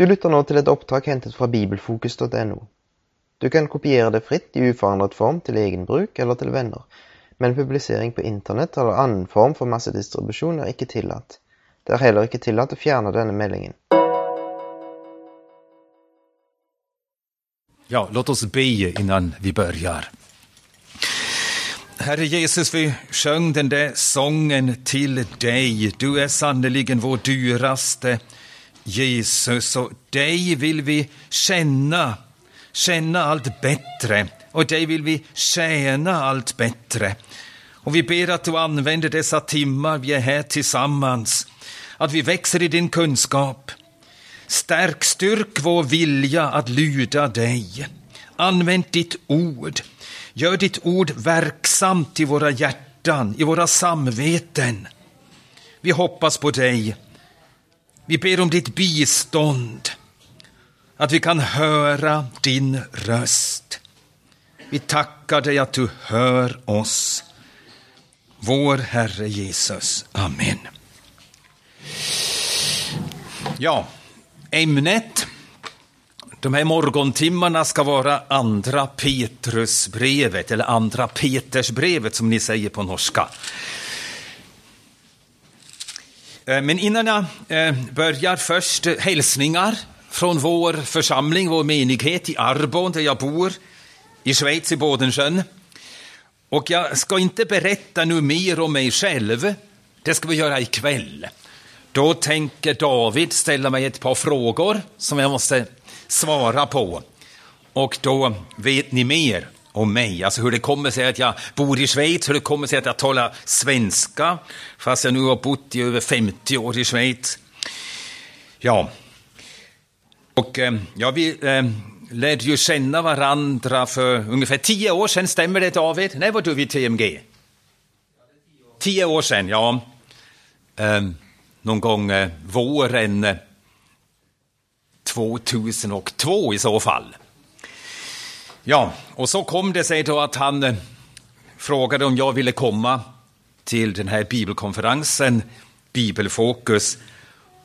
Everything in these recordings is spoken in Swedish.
Du lytter nå til et opptak hentet fra bibelfokus.no. Du kan kopiere det fritt i uforandret form til egen bruk eller til venner, men publisering på internett eller annen form for massedistribusjon er ikke tillatt. Det er heller ikke tillatt å fjerne denne meldingen. Ja, låt oss be innan vi börjar. Herre Jesus, vi sjöng den där sången till dig. Du är sannerligen vår dyraste Jesus och dig vill vi känna, känna allt bättre och dig vill vi tjäna allt bättre. Och vi ber att du använder dessa timmar vi är här tillsammans, att vi växer i din kunskap. Stärk, styrk vår vilja att lyda dig. Använd ditt ord. Gör ditt ord verksamt i våra hjärtan, i våra samveten. Vi hoppas på dig. Vi ber om ditt bistånd, att vi kan höra din röst. Vi tackar dig att du hör oss. Vår Herre Jesus. Amen. Ja, ämnet de här morgontimmarna ska vara andra Petrusbrevet, eller andra Petersbrevet som ni säger på norska. Eh, men innan jag eh, börjar först eh, hälsningar från vår församling, vår menighet i Arbon där jag bor, i Schweiz, i Bodensjön. Och jag ska inte berätta nu mer om mig själv, det ska vi göra ikväll. Då tänker David ställa mig ett par frågor som jag måste svara på. Och då vet ni mer om mig, alltså hur det kommer sig att jag bor i Schweiz, hur det kommer sig att jag talar svenska, fast jag nu har bott i över 50 år i Schweiz. Ja, och eh, ja, vi eh, lärde ju känna varandra för ungefär tio år sedan, stämmer det David? När var du vid TMG? Tio år sedan, ja. Eh, någon gång eh, våren eh, 2002 i så fall. Ja, och så kom det sig då att han eh, frågade om jag ville komma till den här bibelkonferensen, Bibelfokus,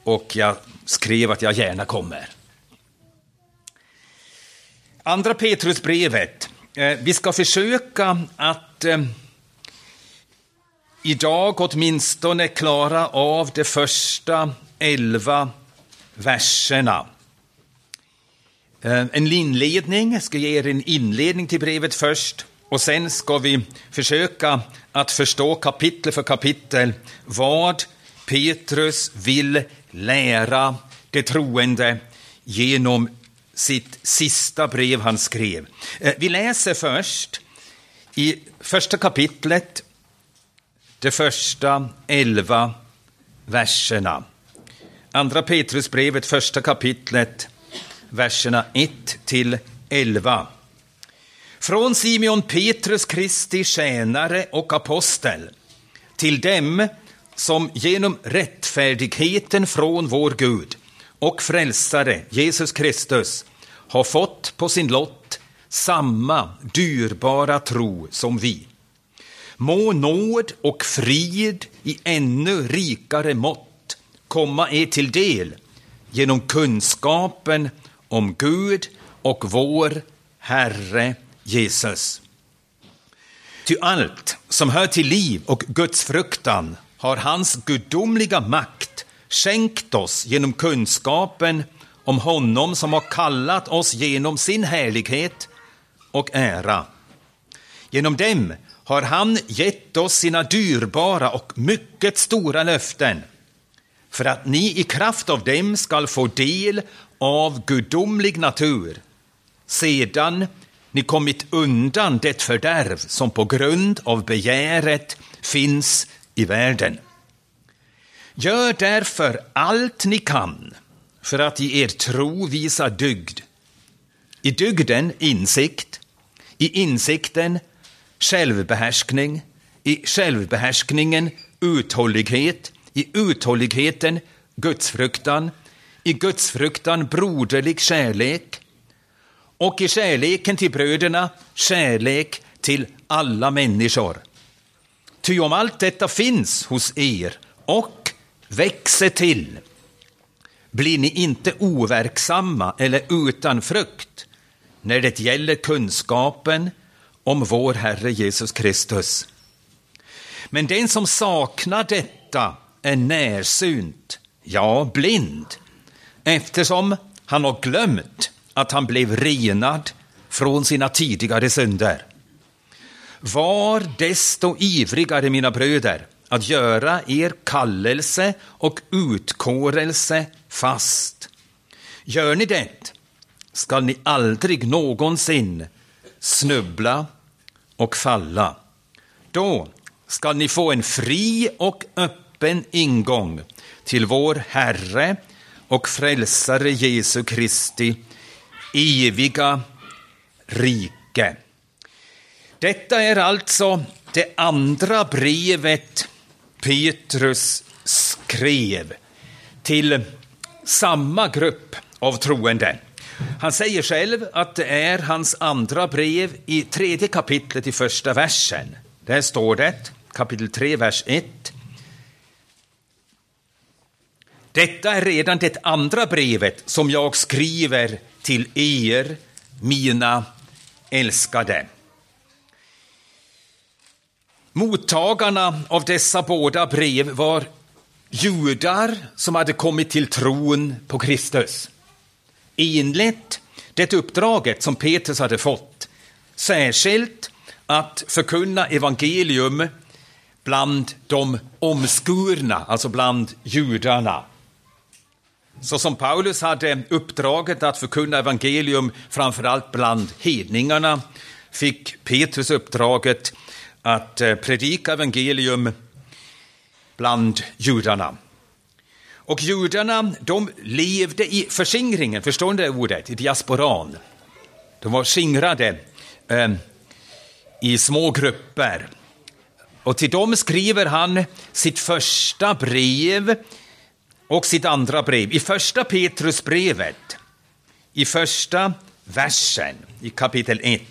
och jag skrev att jag gärna kommer. Andra Petrusbrevet. Eh, vi ska försöka att eh, idag åtminstone klara av de första elva verserna. Eh, en inledning, jag ska ge er en inledning till brevet först och sen ska vi försöka att förstå kapitel för kapitel vad Petrus vill lära de troende genom sitt sista brev han skrev. Eh, vi läser först i första kapitlet, de första elva verserna. Andra Petrusbrevet, första kapitlet, verserna 1 till 11. Från Simeon Petrus Kristi tjänare och apostel till dem som genom rättfärdigheten från vår Gud och frälsare Jesus Kristus har fått på sin lott samma dyrbara tro som vi. Må nåd och frid i ännu rikare mått komma er till del genom kunskapen om Gud och vår Herre Jesus. Ty allt som hör till liv och Guds fruktan har hans gudomliga makt skänkt oss genom kunskapen om honom som har kallat oss genom sin härlighet och ära. Genom dem har han gett oss sina dyrbara och mycket stora löften för att ni i kraft av dem skall få del av gudomlig natur sedan ni kommit undan det fördärv som på grund av begäret finns i världen. Gör därför allt ni kan för att i er tro visa dygd. I dygden insikt, i insikten självbehärskning, i självbehärskningen uthållighet, i uthålligheten gudsfruktan, i gudsfruktan broderlig kärlek och i kärleken till bröderna kärlek till alla människor. Ty om allt detta finns hos er och växer till blir ni inte overksamma eller utan frukt när det gäller kunskapen om vår Herre Jesus Kristus. Men den som saknar detta är närsynt, ja, blind, eftersom han har glömt att han blev renad från sina tidigare synder. Var desto ivrigare, mina bröder, att göra er kallelse och utkårelse fast. Gör ni det skall ni aldrig någonsin snubbla och falla. Då skall ni få en fri och öppen ingång till vår Herre och Frälsare Jesu Kristi eviga rike. Detta är alltså det andra brevet Petrus skrev till samma grupp av troende. Han säger själv att det är hans andra brev i tredje kapitlet i första versen. Där står det, kapitel 3, vers 1. Detta är redan det andra brevet som jag skriver till er, mina älskade. Mottagarna av dessa båda brev var judar som hade kommit till tron på Kristus. Enligt det uppdraget som Petrus hade fått, särskilt att förkunna evangelium bland de omskurna, alltså bland judarna. Så som Paulus hade uppdraget att förkunna evangelium framförallt bland hedningarna fick Petrus uppdraget att eh, predika evangelium bland judarna. Och judarna, de levde i förskingringen, förstår ni det ordet? I diasporan. De var skingrade eh, i små grupper. Och till dem skriver han sitt första brev och sitt andra brev. I första Petrusbrevet, i första versen i kapitel 1.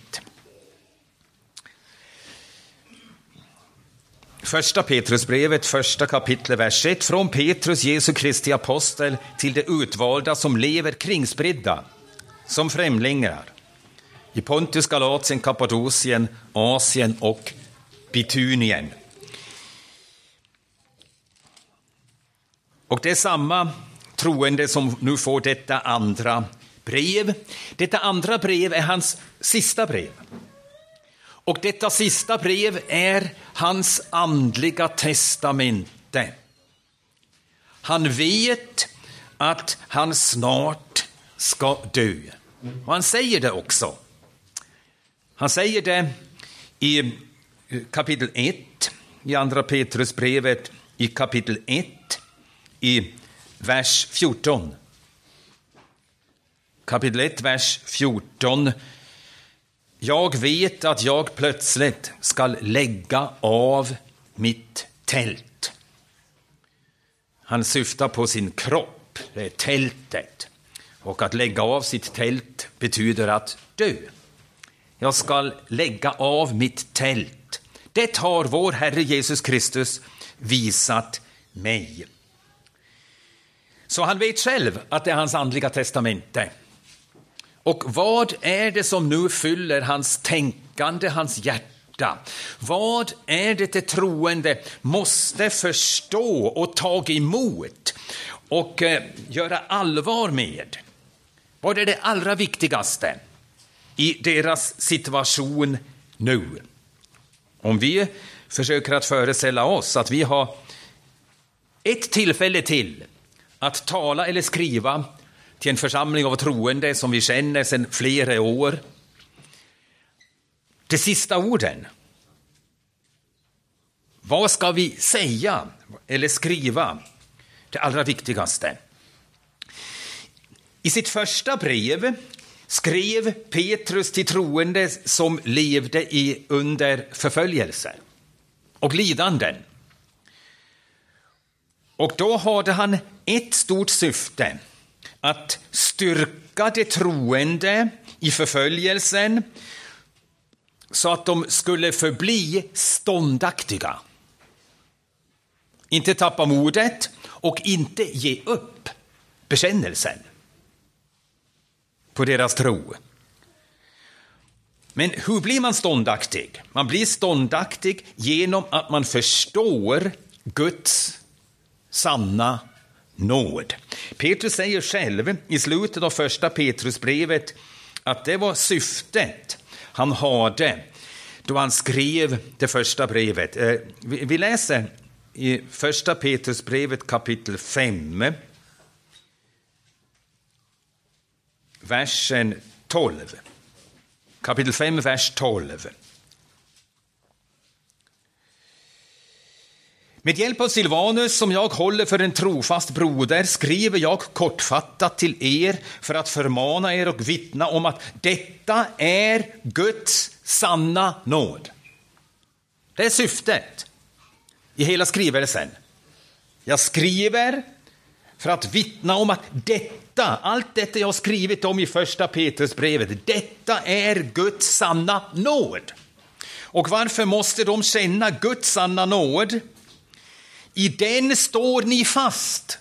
Första Petrusbrevet, första kapitlet, vers 1. Från Petrus, Jesu Kristi apostel, till de utvalda som lever kringspridda som främlingar i Pontus, Galatien, Kappadokien, Asien och Bitunien. Och det är samma troende som nu får detta andra brev. Detta andra brev är hans sista brev. Och detta sista brev är hans andliga testamente. Han vet att han snart ska dö. Och han säger det också. Han säger det i eh, kapitel 1 i Andra Petrusbrevet, i kapitel 1 i vers 14. Kapitel 1, vers 14 jag vet att jag plötsligt skall lägga av mitt tält. Han syftar på sin kropp, det är tältet. Och att lägga av sitt tält betyder att dö. Jag skall lägga av mitt tält. Det har vår Herre Jesus Kristus visat mig. Så han vet själv att det är hans andliga testamente. Och vad är det som nu fyller hans tänkande, hans hjärta? Vad är det det troende måste förstå och ta emot och eh, göra allvar med? Vad är det allra viktigaste i deras situation nu? Om vi försöker att föreställa oss att vi har ett tillfälle till att tala eller skriva till en församling av troende som vi känner sedan flera år. De sista orden. Vad ska vi säga eller skriva? Det allra viktigaste. I sitt första brev skrev Petrus till troende som levde i, under förföljelser och lidanden. Och då hade han ett stort syfte att styrka de troende i förföljelsen så att de skulle förbli ståndaktiga. Inte tappa modet och inte ge upp bekännelsen på deras tro. Men hur blir man ståndaktig? Man blir ståndaktig genom att man förstår Guds sanna nåd. Petrus säger själv i slutet av första Petrusbrevet att det var syftet han hade då han skrev det första brevet. Eh, vi läser i första Petrusbrevet kapitel 5, versen 12. Kapitel 5, vers 12. Med hjälp av Silvanus, som jag håller för en trofast broder, skriver jag kortfattat till er för att förmana er och vittna om att detta är Guds sanna nåd. Det är syftet i hela skrivelsen. Jag skriver för att vittna om att detta, allt detta jag har skrivit om i första Petrusbrevet, detta är Guds sanna nåd. Och varför måste de känna Guds sanna nåd? I den står ni fast.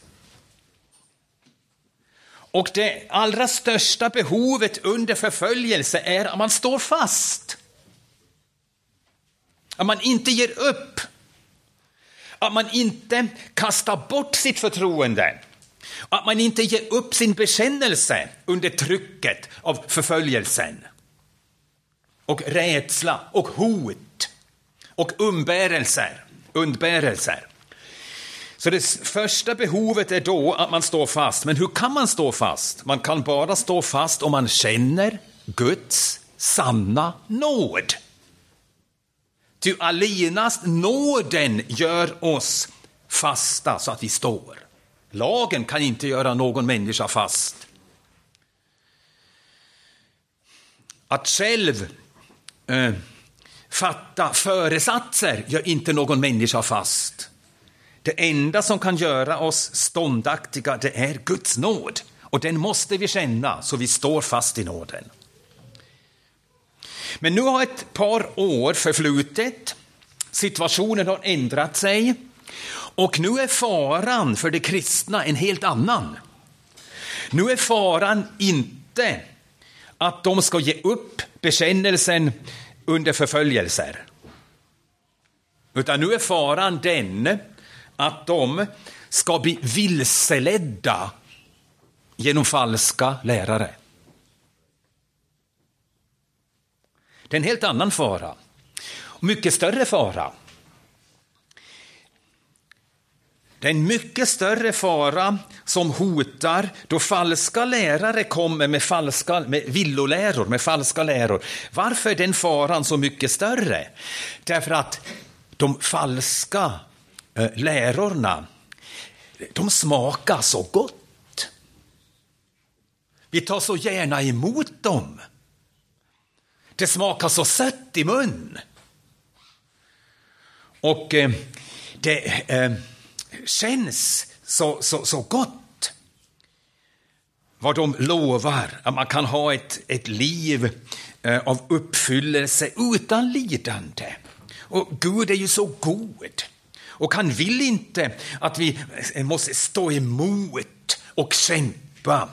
Och det allra största behovet under förföljelse är att man står fast. Att man inte ger upp. Att man inte kastar bort sitt förtroende. Att man inte ger upp sin bekännelse under trycket av förföljelsen. Och rädsla och hot och umbärelser. undbärelser. Så det första behovet är då att man står fast. Men hur kan man stå fast? Man kan bara stå fast om man känner Guds sanna nåd. Ty allenast nåden gör oss fasta så att vi står. Lagen kan inte göra någon människa fast. Att själv eh, fatta föresatser gör inte någon människa fast. Det enda som kan göra oss ståndaktiga, det är Guds nåd. Och den måste vi känna, så vi står fast i nåden. Men nu har ett par år förflutit. Situationen har ändrat sig. Och nu är faran för de kristna en helt annan. Nu är faran inte att de ska ge upp bekännelsen under förföljelser. Utan nu är faran den att de ska bli vilseledda genom falska lärare. Det är en helt annan fara. Mycket större fara. Det är en mycket större fara som hotar då falska lärare kommer med, falska, med villoläror, med falska läror. Varför är den faran så mycket större? Därför att de falska Eh, lärorna, de smakar så gott. Vi tar så gärna emot dem. Det smakar så sött i mun. Och eh, det eh, känns så, så, så gott. Vad de lovar, att man kan ha ett, ett liv eh, av uppfyllelse utan lidande. Och Gud är ju så god. Och han vill inte att vi måste stå emot och kämpa.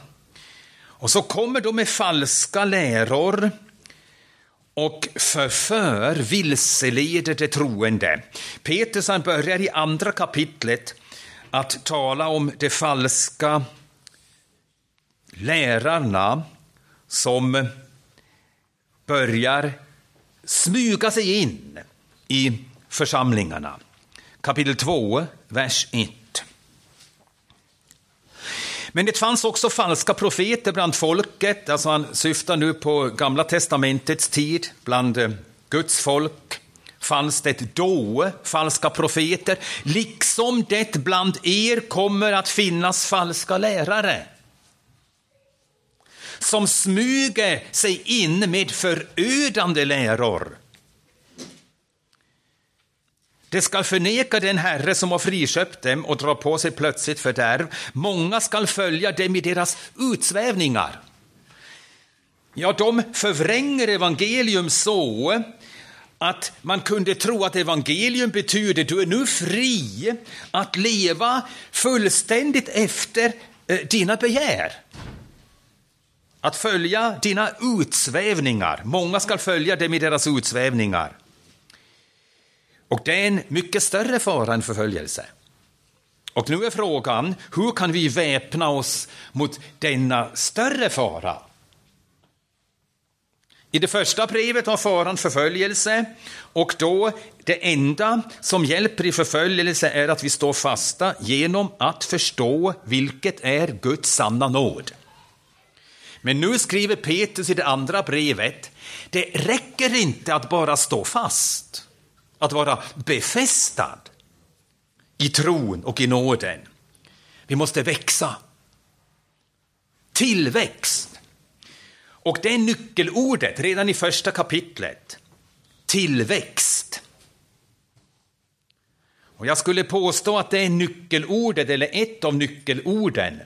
Och så kommer de med falska läror och förför, vilseleder de troende. Petrus han börjar i andra kapitlet att tala om de falska lärarna som börjar smyga sig in i församlingarna kapitel 2, vers 1. Men det fanns också falska profeter bland folket, alltså han syftar nu på Gamla testamentets tid, bland eh, Guds folk. Fanns det då falska profeter, liksom det bland er kommer att finnas falska lärare. Som smyger sig in med förödande läror det skall förneka den Herre som har friköpt dem och dra på sig plötsligt fördärv. Många skall följa dem i deras utsvävningar. Ja, de förvränger evangelium så att man kunde tro att evangelium betyder du är nu fri att leva fullständigt efter eh, dina begär. Att följa dina utsvävningar. Många ska följa dem i deras utsvävningar. Och det är en mycket större fara än förföljelse. Och nu är frågan, hur kan vi väpna oss mot denna större fara? I det första brevet har faran förföljelse och då det enda som hjälper i förföljelse är att vi står fasta genom att förstå vilket är Guds sanna nåd. Men nu skriver Petrus i det andra brevet, det räcker inte att bara stå fast, att vara befästad i tron och i nåden. Vi måste växa. Tillväxt. Och det är nyckelordet redan i första kapitlet. Tillväxt. Och jag skulle påstå att det är nyckelordet, eller ett av nyckelorden,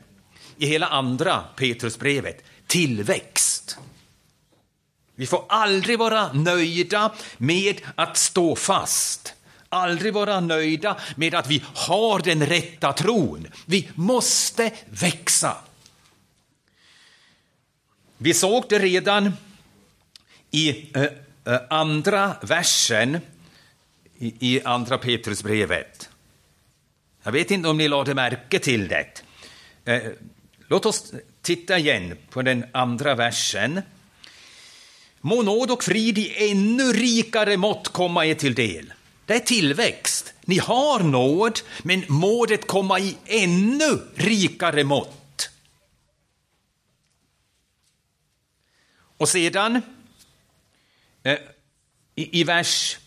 i hela andra Petrusbrevet. Tillväxt. Vi får aldrig vara nöjda med att stå fast. Aldrig vara nöjda med att vi har den rätta tron. Vi måste växa. Vi såg det redan i eh, eh, andra versen i, andra Petrusbrevet. Jag vet inte om ni lade märke till det. Eh, låt oss titta igen på den andra versen. Må nåd och frid i ännu rikare mått komma er till del. Det är tillväxt. Ni har nåd, men må det komma i ännu rikare mått. Och sedan eh, i, i vers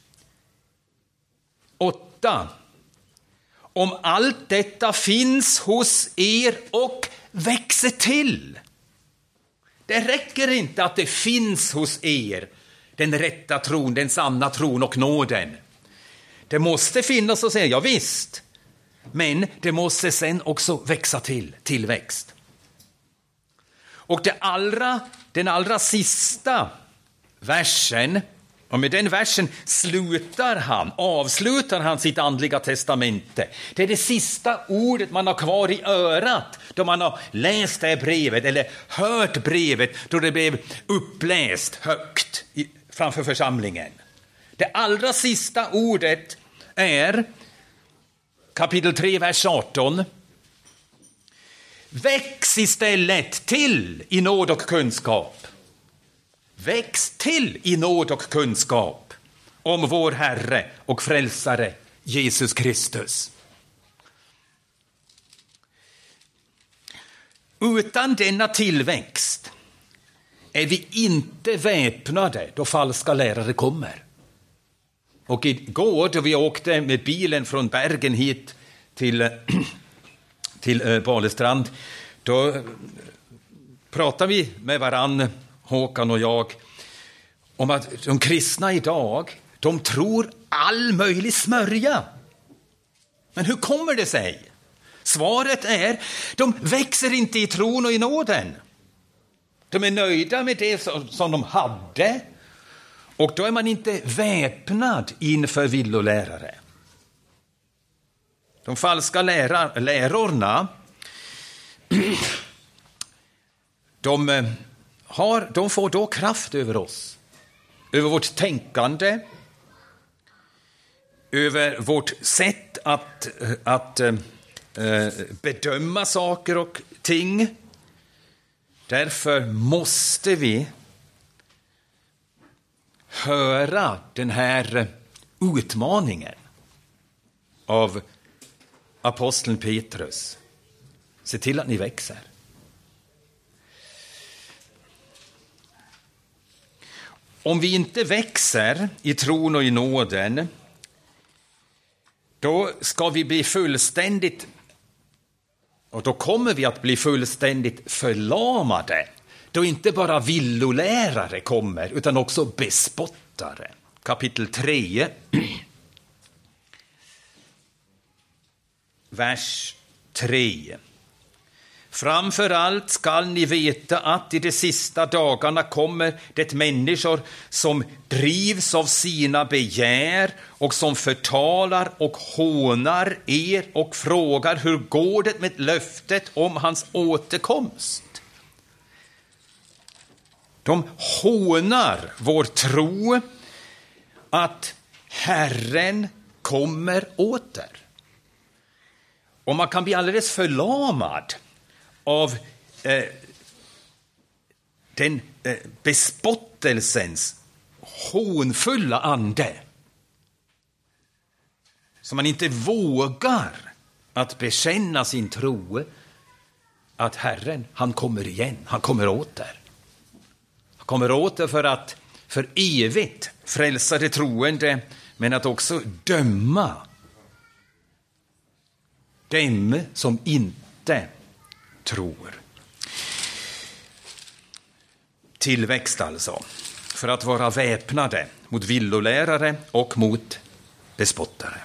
8. Om allt detta finns hos er och växer till. Det räcker inte att det finns hos er, den rätta tron, den sanna tron och nåden. Det måste finnas hos er, ja, visst. Men det måste sen också växa till, tillväxt. Och det allra, den allra sista versen, och med den versen slutar han, avslutar han sitt andliga testamente. Det är det sista ordet man har kvar i örat då man har läst det här brevet eller hört brevet då det blev uppläst högt framför församlingen. Det allra sista ordet är kapitel 3, vers 18. Väx istället till i nåd och kunskap. Väx till i nåd och kunskap om vår Herre och Frälsare Jesus Kristus. Utan denna tillväxt är vi inte väpnade då falska lärare kommer. Och igår då vi åkte med bilen från Bergen hit till, till eh, Balestrand, då pratade vi med varann, Håkan och jag, om att de kristna idag, de tror all möjlig smörja. Men hur kommer det sig? Svaret är, de växer inte i tron och i nåden. De är nöjda med det som de hade och då är man inte väpnad inför villolärare. De falska lära, lärorna de, eh, har, de får då kraft över oss, över vårt tänkande, över vårt sätt att, att äh, bedöma saker och ting. Därför måste vi höra den här utmaningen av aposteln Petrus. Se till att ni växer. Om vi inte växer i tron och i nåden, då ska vi bli fullständigt och då kommer vi att bli fullständigt förlamade då inte bara villolärare kommer, utan också bespottare. Kapitel 3, vers 3. Framför allt skall ni veta att i de sista dagarna kommer det människor som drivs av sina begär och som förtalar och hånar er och frågar hur går det med löftet om hans återkomst? De hånar vår tro att Herren kommer åter. Och man kan bli alldeles förlamad av eh, den eh, bespottelsens hånfulla ande. som man inte vågar att bekänna sin tro att Herren, han kommer igen, han kommer åter. Han kommer åter för att för evigt frälsa de troende, men att också döma dem som inte tror. Tillväxt alltså, för att vara väpnade mot villolärare och mot bespottare.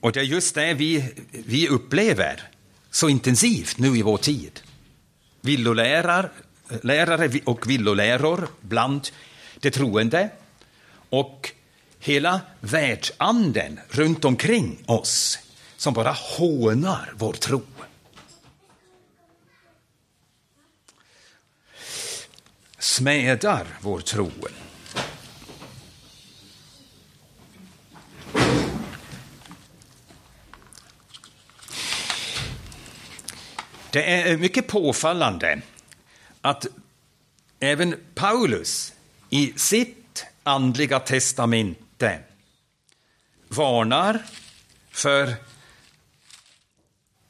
Och det är just det vi, vi upplever så intensivt nu i vår tid. Villolärare och villoläror bland de troende och hela världsanden runt omkring oss som bara hånar vår tro. Smädar vår tro. Det är eh, mycket påfallande att även Paulus i sitt andliga testamente varnar för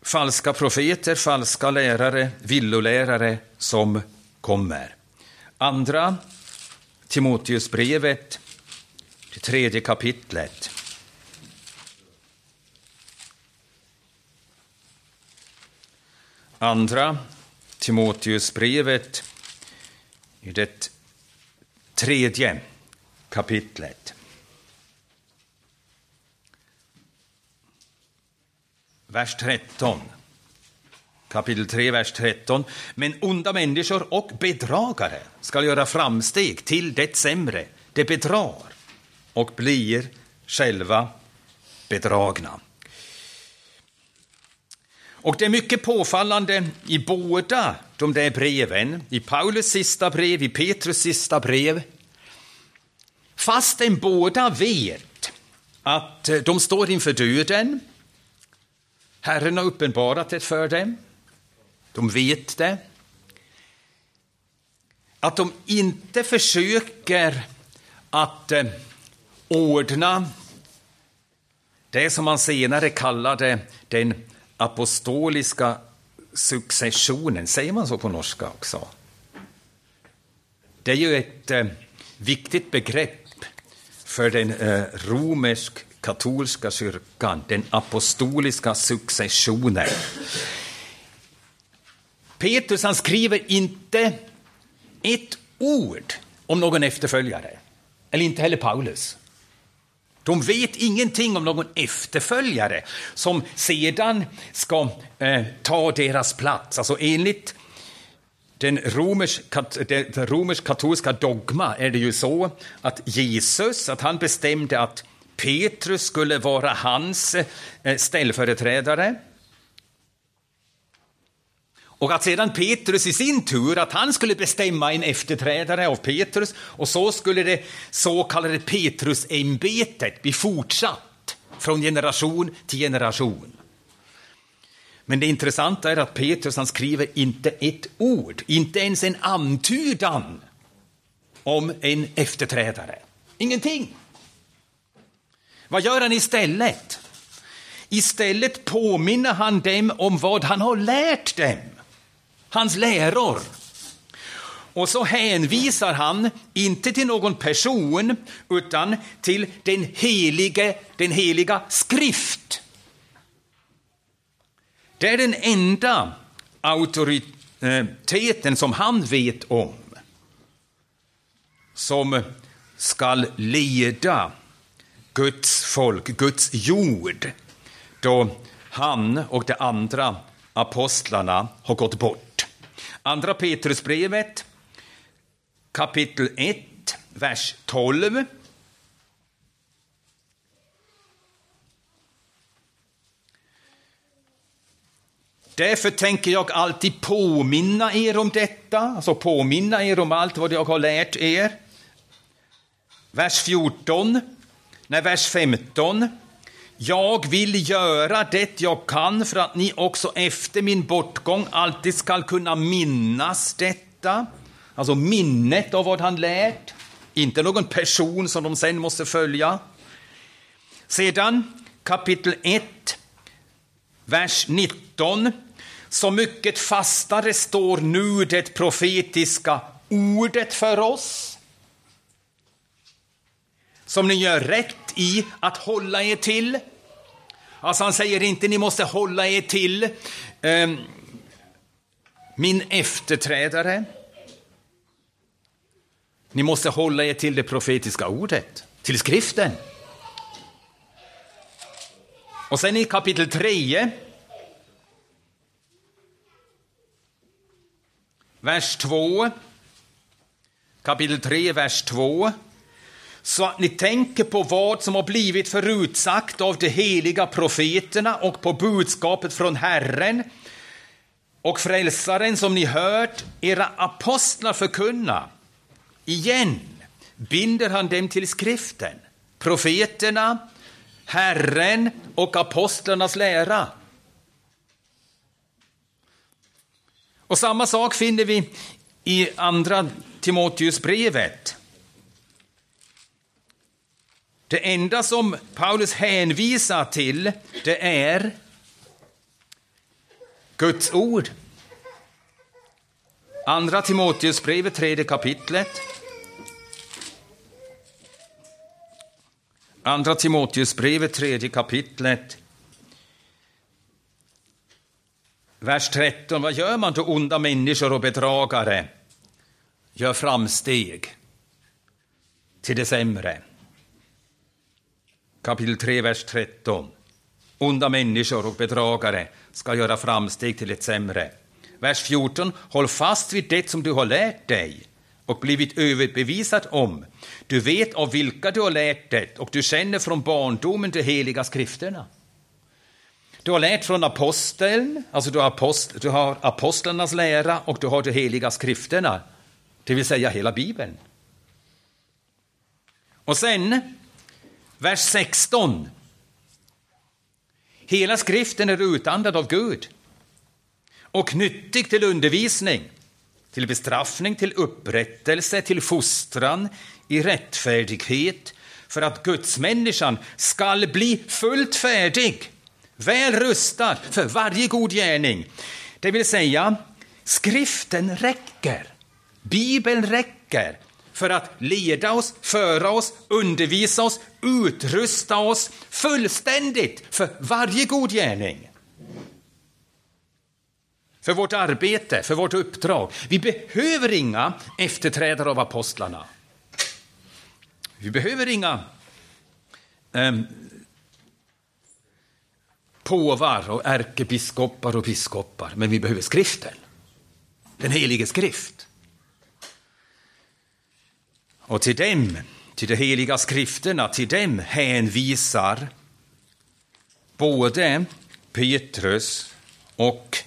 falska profeter, falska lärare, villolärare som kommer. Andra Timoteusbrevet, det tredje kapitlet. Andra Timoteusbrevet i det tredje kapitlet. vers 13. Kapitel 3, vers 13. Men onda människor och bedragare ska göra framsteg till det sämre. det bedrar och blir själva bedragna. Och det är mycket påfallande i båda de där breven, i Paulus sista brev, i Petrus sista brev, fastän båda vet att de står inför döden, Herren har uppenbarat det för dem. De vet det. Att de inte försöker att eh, ordna det som man senare kallade den apostoliska successionen. Säger man så på norska också? Det är ju ett eh, viktigt begrepp för den eh, romersk katolska kyrkan, den apostoliska successionen. Petrus han skriver inte ett ord om någon efterföljare, eller inte heller Paulus. De vet ingenting om någon efterföljare som sedan ska eh, ta deras plats. Alltså enligt den romersk-katolska dogma är det ju så att Jesus, att han bestämde att Petrus skulle vara hans eh, ställföreträdare. Och att sedan Petrus i sin tur, att han skulle bestämma en efterträdare av Petrus och så skulle det så kallade Petrusämbetet bli fortsatt från generation till generation. Men det intressanta är att Petrus han skriver inte ett ord, inte ens en antydan om en efterträdare. Ingenting. Vad gör han istället? Istället påminner han dem om vad han har lärt dem, hans läror. Och så hänvisar han inte till någon person, utan till den, helige, den heliga skrift. Det är den enda auktoriteten som han vet om, som skall leda Guds folk, Guds jord, då han och de andra apostlarna har gått bort. Andra Petrusbrevet kapitel 1, vers 12. Därför tänker jag alltid påminna er om detta, alltså påminna er om allt vad jag har lärt er. Vers 14, nej, vers 15. Jag vill göra det jag kan för att ni också efter min bortgång alltid skall kunna minnas detta. Alltså minnet av vad han lärt, inte någon person som de sen måste följa. Sedan kapitel 1, vers 19. Så mycket fastare står nu det profetiska ordet för oss som ni gör rätt i att hålla er till. Alltså han säger inte ni måste hålla er till eh, min efterträdare. Ni måste hålla er till det profetiska ordet, till skriften. Och sen i kapitel 3, vers 2, kapitel 3, vers 2, så att ni tänker på vad som har blivit förutsagt av de heliga profeterna och på budskapet från Herren och frälsaren som ni hört era apostlar förkunna. Igen binder han dem till skriften, profeterna, Herren och apostlarnas lära. Och samma sak finner vi i andra Timoteusbrevet. Det enda som Paulus hänvisar till, det är Guds ord. Andra Timoteusbrevet, tredje kapitlet. Andra Timoteusbrevet, tredje kapitlet. Vers 13. Vad gör man då onda människor och bedragare gör framsteg till det sämre? Kapitel 3, vers 13. Onda människor och bedragare ska göra framsteg till ett sämre. Vers 14. Håll fast vid det som du har lärt dig och blivit överbevisad om. Du vet av vilka du har lärt det och du känner från barndomen de heliga skrifterna. Du har lärt från aposteln, alltså du har, apost, du har apostlarnas lära och du har de heliga skrifterna, det vill säga hela Bibeln. Och sen, vers 16. Hela skriften är utandad av Gud och nyttig till undervisning, till bestraffning, till upprättelse, till fostran i rättfärdighet, för att gudsmänniskan skall bli fullt färdig, väl rustad för varje god gärning. Det vill säga, skriften räcker. Bibeln räcker för att leda oss, föra oss, undervisa oss, utrusta oss fullständigt för varje god gärning. För vårt arbete, för vårt uppdrag. Vi behöver inga efterträdare av apostlarna. Vi behöver inga um, påvar och ärkebiskopar och biskopar, men vi behöver skriften. Den helige skrift. Och till dem, till de heliga skrifterna, till dem hänvisar både Petrus och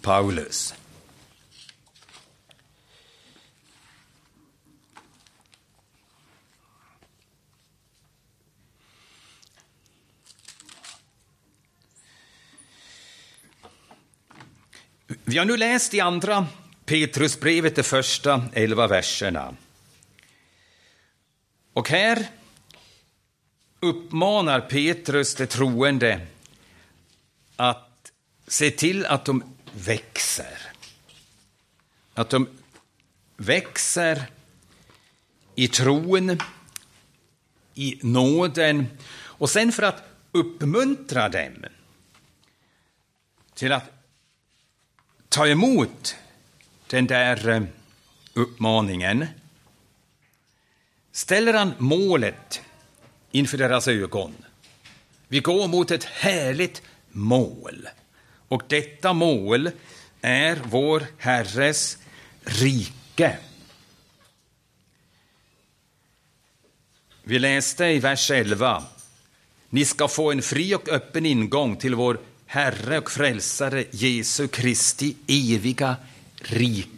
Paulus. Vi har nu läst i andra Petrusbrevet, de första elva verserna. Och här uppmanar Petrus de troende att se till att de växer. Att de växer i tron, i nåden och sen för att uppmuntra dem till att ta emot den där eh, uppmaningen ställer han målet inför deras ögon. Vi går mot ett härligt mål. Och detta mål är vår Herres rike. Vi läste i vers 11. Ni ska få en fri och öppen ingång till vår Herre och Frälsare Jesu Kristi eviga rike.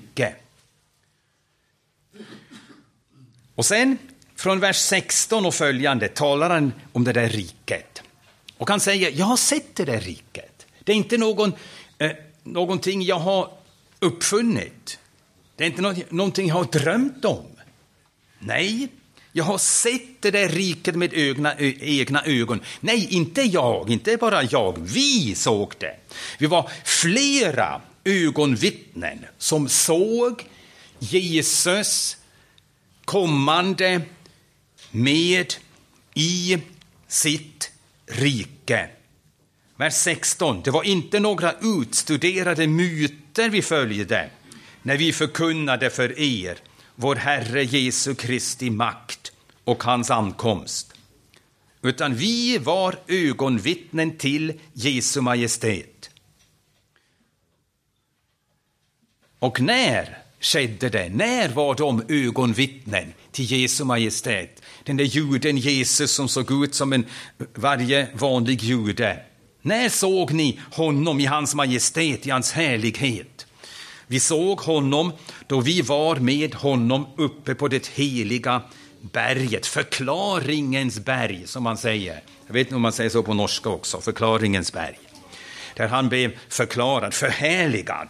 Och sen från vers 16 och följande talar han om det där riket. Och han säger, jag har sett det där riket. Det är inte någon, eh, någonting jag har uppfunnit. Det är inte något, någonting jag har drömt om. Nej, jag har sett det där riket med egna, egna ögon. Nej, inte jag, inte bara jag. Vi såg det. Vi var flera ögonvittnen som såg Jesus kommande med i sitt rike. Vers 16. Det var inte några utstuderade myter vi följde när vi förkunnade för er vår Herre Jesu Kristi makt och hans ankomst. Utan vi var ögonvittnen till Jesu Majestät. Och när skedde det? När var de ögonvittnen till Jesu Majestät? Den där juden Jesus som såg ut som en varje vanlig jude. När såg ni honom i hans majestät, i hans härlighet? Vi såg honom då vi var med honom uppe på det heliga berget, förklaringens berg som man säger. Jag vet inte om man säger så på norska också, förklaringens berg. Där han blev förklarad, förhärligad.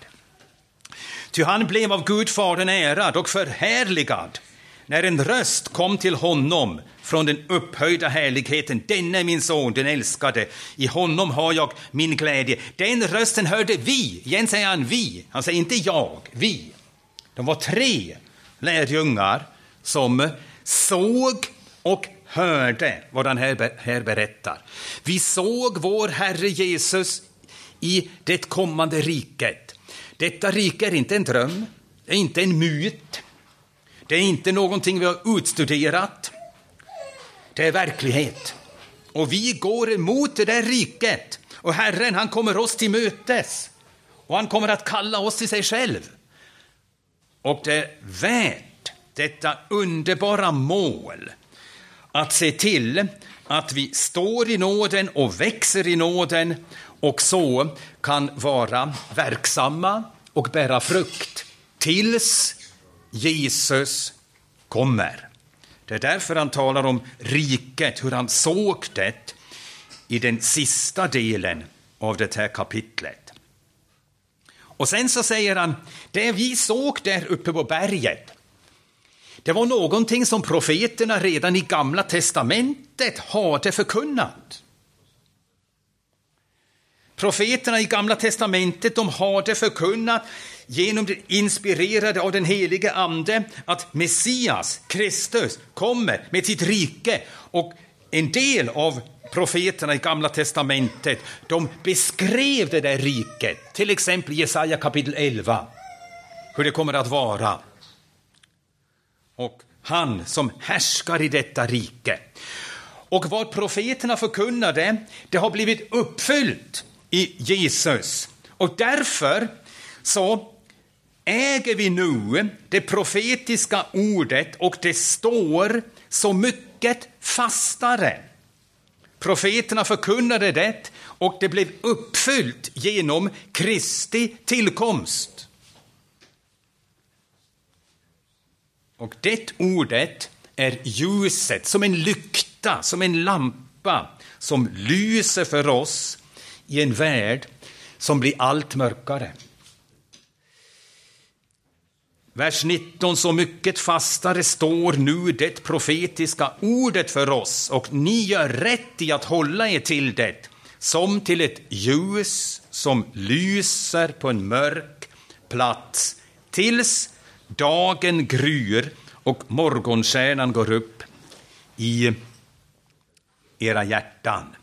Ty han blev av Gud Fadern ärad och förhärligad när en röst kom till honom från den upphöjda härligheten. Denne är min son, den älskade. I honom har jag min glädje. Den rösten hörde vi. Igen säger han vi. Han säger inte jag, vi. De var tre lärjungar som såg och hörde vad han här berättar. Vi såg vår Herre Jesus i det kommande riket. Detta rike är inte en dröm, det är inte en myt, det är inte någonting vi har utstuderat. Det är verklighet. Och vi går emot det där riket. Och Herren, han kommer oss till mötes. Och han kommer att kalla oss till sig själv. Och det är värt detta underbara mål att se till att vi står i nåden och växer i nåden och så kan vara verksamma och bära frukt tills Jesus kommer. Det är därför han talar om riket, hur han såg det i den sista delen av det här kapitlet. Och sen så säger han, det vi såg där uppe på berget, det var någonting som profeterna redan i Gamla testamentet hade förkunnat. Profeterna i Gamla testamentet de hade förkunnat genom det inspirerade av den helige Ande att Messias, Kristus, kommer med sitt rike. Och en del av profeterna i Gamla testamentet de beskrev det där riket, till exempel Jesaja kapitel 11, hur det kommer att vara. Och han som härskar i detta rike. Och vad profeterna förkunnade, det har blivit uppfyllt i Jesus. Och därför så äger vi nu det profetiska ordet och det står så mycket fastare. Profeterna förkunnade det och det blev uppfyllt genom Kristi tillkomst. Och det ordet är ljuset, som en lykta, som en lampa som lyser för oss i en värld som blir allt mörkare. Vers 19, så mycket fastare står nu det profetiska ordet för oss och ni gör rätt i att hålla er till det som till ett ljus som lyser på en mörk plats tills dagen gryr och morgonstjärnan går upp i era hjärtan.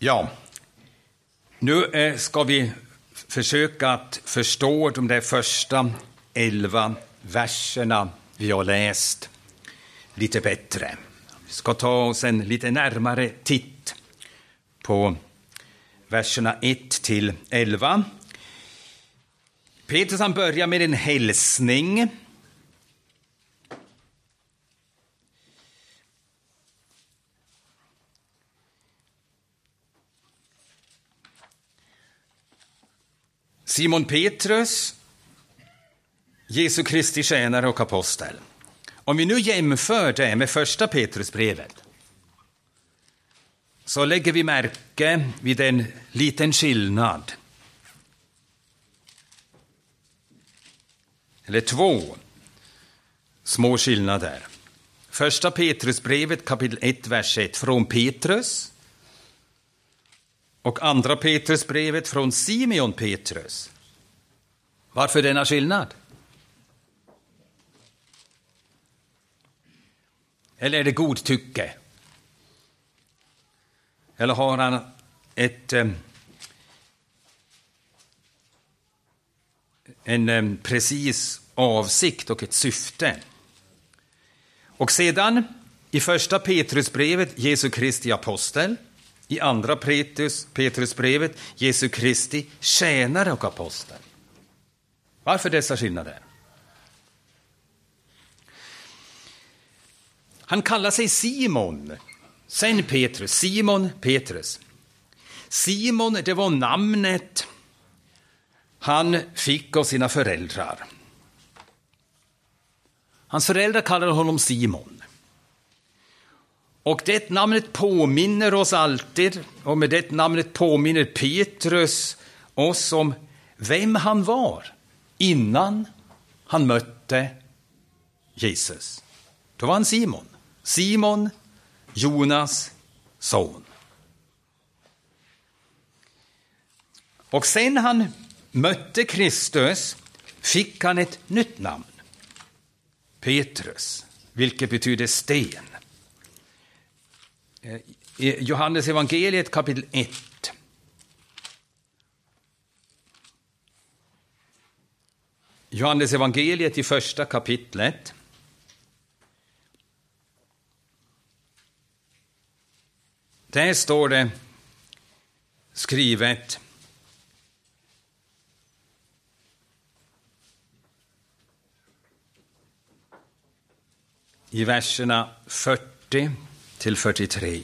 Ja, Nu eh, ska vi försöka att förstå de där första elva verserna vi har läst lite bättre. Vi ska ta oss en lite närmare titt på verserna 1 till 11. Petrus han börjar med en hälsning. Simon Petrus, Jesu Kristi tjänare och apostel. Om vi nu jämför det med första Petrusbrevet så lägger vi märke vid en liten skillnad. Eller två små skillnader. Första Petrusbrevet kapitel 1, vers 1 från Petrus och andra Petrusbrevet från Simeon Petrus. Varför denna skillnad? Eller är det godtycke? Eller har han ett, en precis avsikt och ett syfte? Och sedan i första Petrusbrevet Jesu Kristi apostel, i andra Petrus, Petrusbrevet Jesu Kristi tjänare och apostel. Varför dessa skillnader? Han kallar sig Simon, sen Petrus, Simon Petrus. Simon, det var namnet han fick av sina föräldrar. Hans föräldrar kallade honom Simon. Och det namnet påminner oss alltid, och med det namnet påminner Petrus oss om vem han var innan han mötte Jesus. Då var han Simon. Simon, Jonas son. Och sen han mötte Kristus fick han ett nytt namn. Petrus, vilket betyder sten. Eh, I Johannes evangeliet kapitel 1. Johannes evangeliet i första kapitlet. Där står det skrivet i verserna 40 till 43.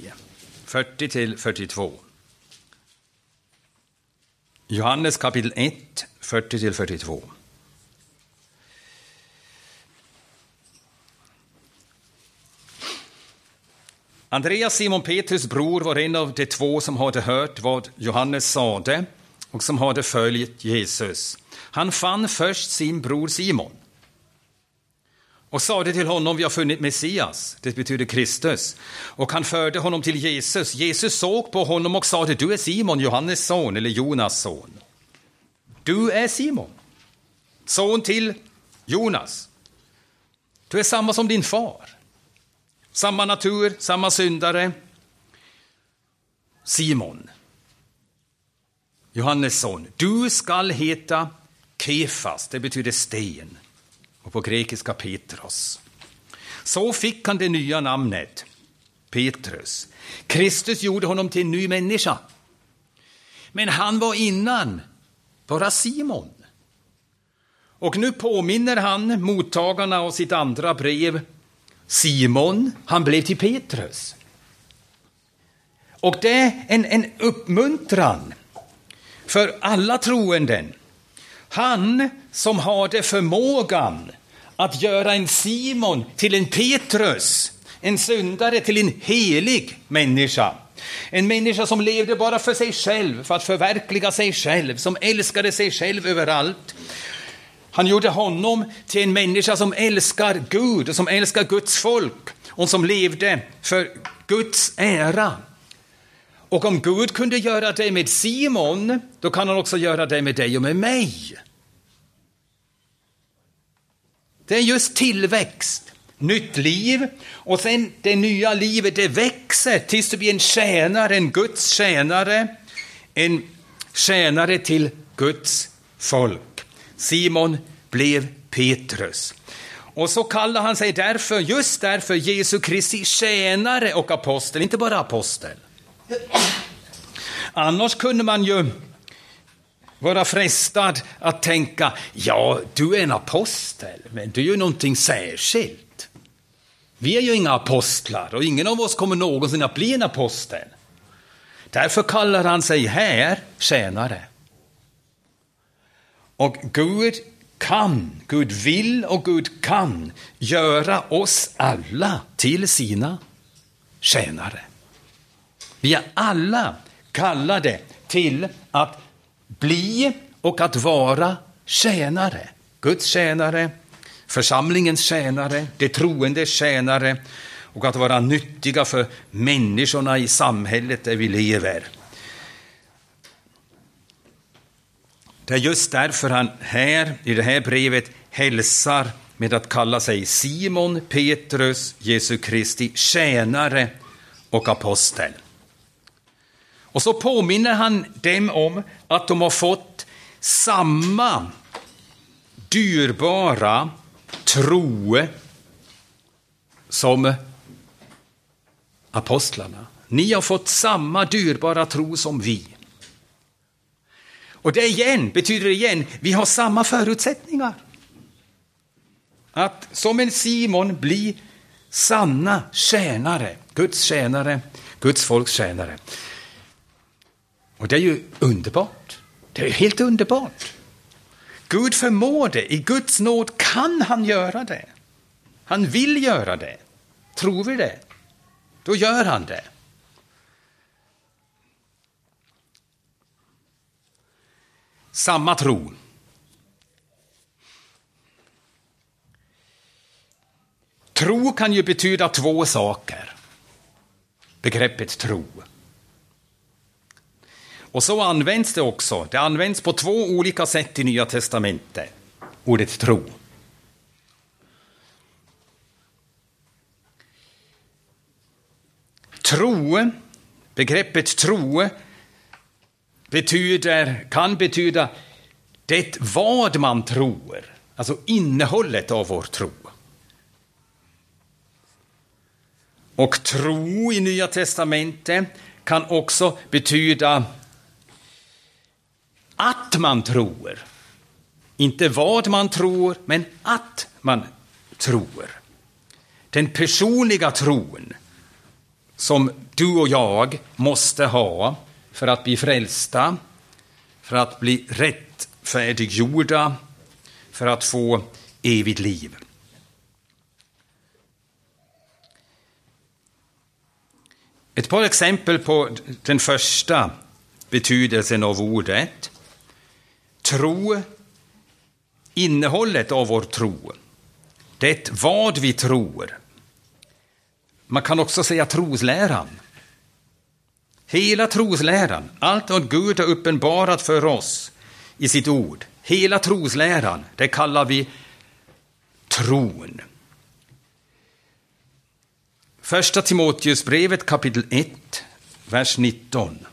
40 till 42. Johannes kapitel 1, 40 till 42. Andreas, Simon Petrus bror, var en av de två som hade hört vad Johannes sade och som hade följt Jesus. Han fann först sin bror Simon och sade till honom, vi har funnit Messias, det betyder Kristus. Och han förde honom till Jesus. Jesus såg på honom och sade, du är Simon, Johannes son, eller Jonas son. Du är Simon, son till Jonas. Du är samma som din far. Samma natur, samma syndare. Simon, Johannes son. Du skall heta Kefas, det betyder sten och på grekiska Petros. Så fick han det nya namnet Petrus. Kristus gjorde honom till en ny människa. Men han var innan bara Simon. Och nu påminner han mottagarna av sitt andra brev. Simon, han blev till Petrus. Och det är en, en uppmuntran för alla troenden han som hade förmågan att göra en Simon till en Petrus, en syndare till en helig människa. En människa som levde bara för sig själv, för att förverkliga sig själv, som älskade sig själv överallt. Han gjorde honom till en människa som älskar Gud och som älskar Guds folk och som levde för Guds ära. Och om Gud kunde göra det med Simon, då kan han också göra det med dig och med mig. Det är just tillväxt, nytt liv och sen det nya livet det växer tills du blir en tjänare, en Guds tjänare, en tjänare till Guds folk. Simon blev Petrus. Och så kallar han sig därför, just därför, Jesu Kristi tjänare och apostel, inte bara apostel. Annars kunde man ju vara frestad att tänka, ja, du är en apostel, men du är ju någonting särskilt. Vi är ju inga apostlar och ingen av oss kommer någonsin att bli en apostel. Därför kallar han sig här tjänare. Och Gud kan, Gud vill och Gud kan göra oss alla till sina tjänare. Vi är alla kallade till att bli och att vara tjänare. Guds tjänare, församlingens tjänare, de troendes tjänare och att vara nyttiga för människorna i samhället där vi lever. Det är just därför han här i det här brevet hälsar med att kalla sig Simon Petrus, Jesu Kristi tjänare och apostel. Och så påminner han dem om att de har fått samma dyrbara tro som apostlarna. Ni har fått samma dyrbara tro som vi. Och det igen betyder igen, vi har samma förutsättningar. Att som en Simon bli sanna tjänare, Guds tjänare, Guds folks tjänare. Och det är ju underbart. Det är helt underbart. Gud förmår det. I Guds nåd kan han göra det. Han vill göra det. Tror vi det? Då gör han det. Samma tro. Tro kan ju betyda två saker. Begreppet tro. Och så används det också. Det används på två olika sätt i Nya testamentet, ordet tro. Tro, begreppet tro, betyder, kan betyda det vad man tror, alltså innehållet av vår tro. Och tro i Nya testamentet kan också betyda att man tror. Inte vad man tror, men att man tror. Den personliga tron som du och jag måste ha för att bli frälsta, för att bli rättfärdiggjorda, för att få evigt liv. Ett par exempel på den första betydelsen av ordet. Tro, innehållet av vår tro. Det vad vi tror. Man kan också säga trosläran. Hela trosläran, allt vad Gud har uppenbarat för oss i sitt ord, hela trosläran, det kallar vi tron. Första Timoteusbrevet kapitel 1, vers 19.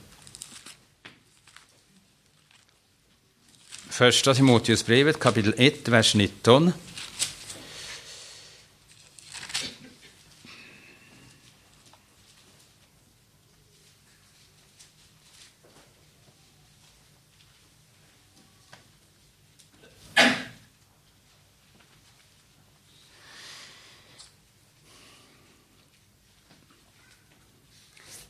Första Timoteusbrevet kapitel 1, vers 19.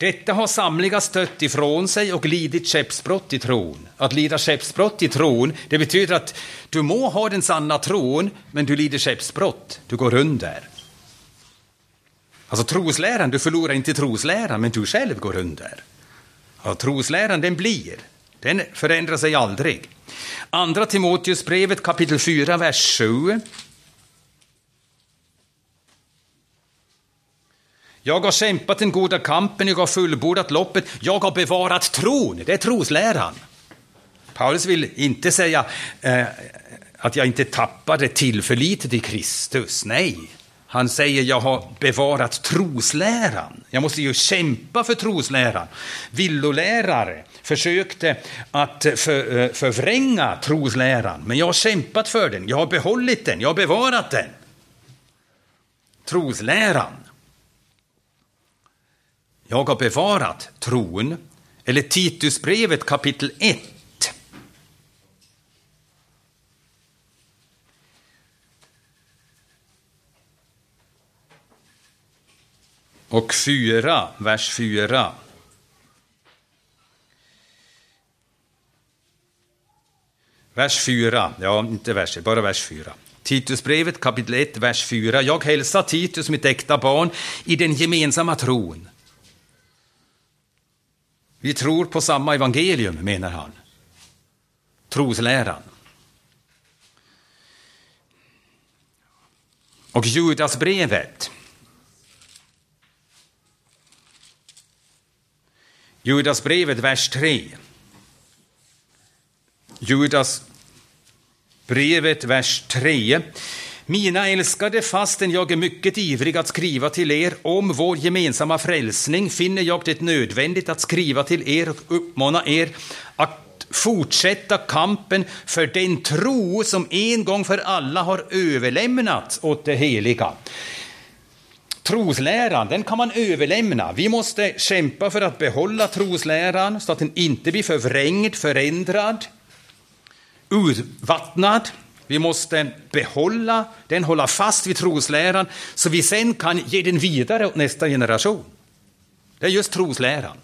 Detta har samliga stött ifrån sig och lidit skeppsbrott i tron. Att lida skeppsbrott i tron, det betyder att du må ha den sanna tron, men du lider skeppsbrott, du går under. Alltså trosläran, du förlorar inte trosläran, men du själv går under. Ja, trosläran, den blir, den förändrar sig aldrig. Andra Timoteusbrevet kapitel 4, vers 7. Jag har kämpat den goda kampen, jag har fullbordat loppet, jag har bevarat tron. Det är trosläran. Paulus vill inte säga eh, att jag inte tappade tillförlitet i Kristus. Nej, Han säger jag har bevarat trosläran. Jag måste ju kämpa för trosläran. Villolärare försökte att för, eh, förvränga trosläran, men jag har kämpat för den. Jag har behållit den, jag har bevarat den. Trosläran. Jag har bevarat tron, eller Titusbrevet kapitel 1 och 4, vers 4. Vers 4, ja, inte vers, bara vers 4. Titusbrevet kapitel 1, vers 4. Jag hälsar Titus, mitt äkta barn, i den gemensamma tron. Vi tror på samma evangelium, menar han. Trosläran. Och Judasbrevet Judasbrevet, vers 3. Judas brevet, vers 3. Mina älskade, fastän jag är mycket ivrig att skriva till er om vår gemensamma frälsning finner jag det nödvändigt att skriva till er och uppmana er att fortsätta kampen för den tro som en gång för alla har överlämnats åt det heliga. Trosläran, den kan man överlämna. Vi måste kämpa för att behålla trosläran så att den inte blir förvrängd, förändrad, urvattnad. Vi måste behålla den, hålla fast vid trosläran så vi sen kan ge den vidare åt nästa generation. Det är just trosläran.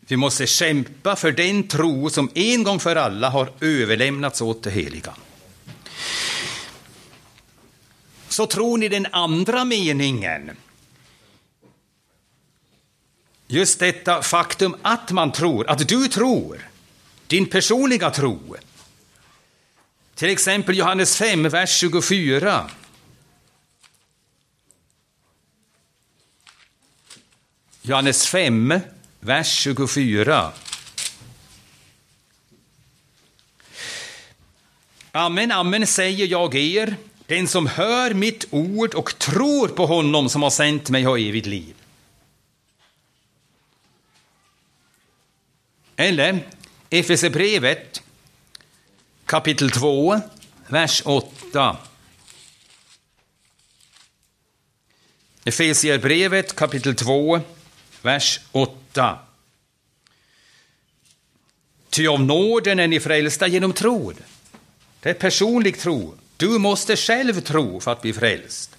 Vi måste kämpa för den tro som en gång för alla har överlämnats åt det heliga. Så tror ni den andra meningen. Just detta faktum att man tror, att du tror, din personliga tro. Till exempel Johannes 5, vers 24. Johannes 5, vers 24. Amen, amen säger jag er, den som hör mitt ord och tror på honom som har sänt mig har evigt liv. Eller Efesebrevet kapitel 2, vers 8. Efesierbrevet kapitel 2, vers 8. Ty av nåden är ni frälsta genom tro. Det är personlig tro. Du måste själv tro för att bli frälst.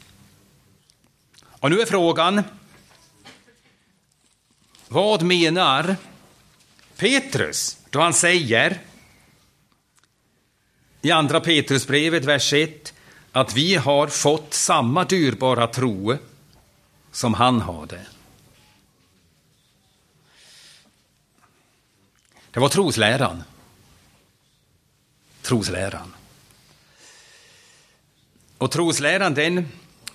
Och nu är frågan, vad menar Petrus då han säger i Andra Petrusbrevet, vers 1, att vi har fått samma dyrbara tro som han hade. Det var trosläran. Trosläran. Och trosläran, den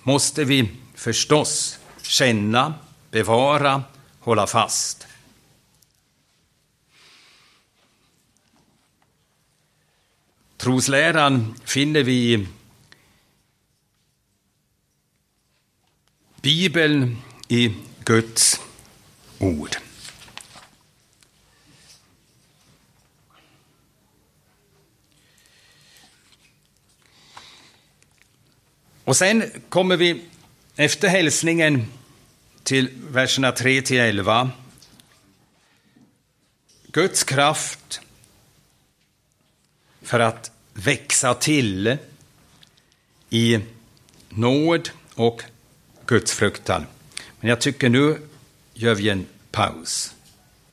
måste vi förstås känna, bevara, hålla fast. Trosläran finner vi i Bibeln, i Guds ord. Och sen kommer vi efter hälsningen till verserna 3 till 11. Guds kraft för att växa till i nåd och gudsfruktan. Men jag tycker nu gör vi en paus.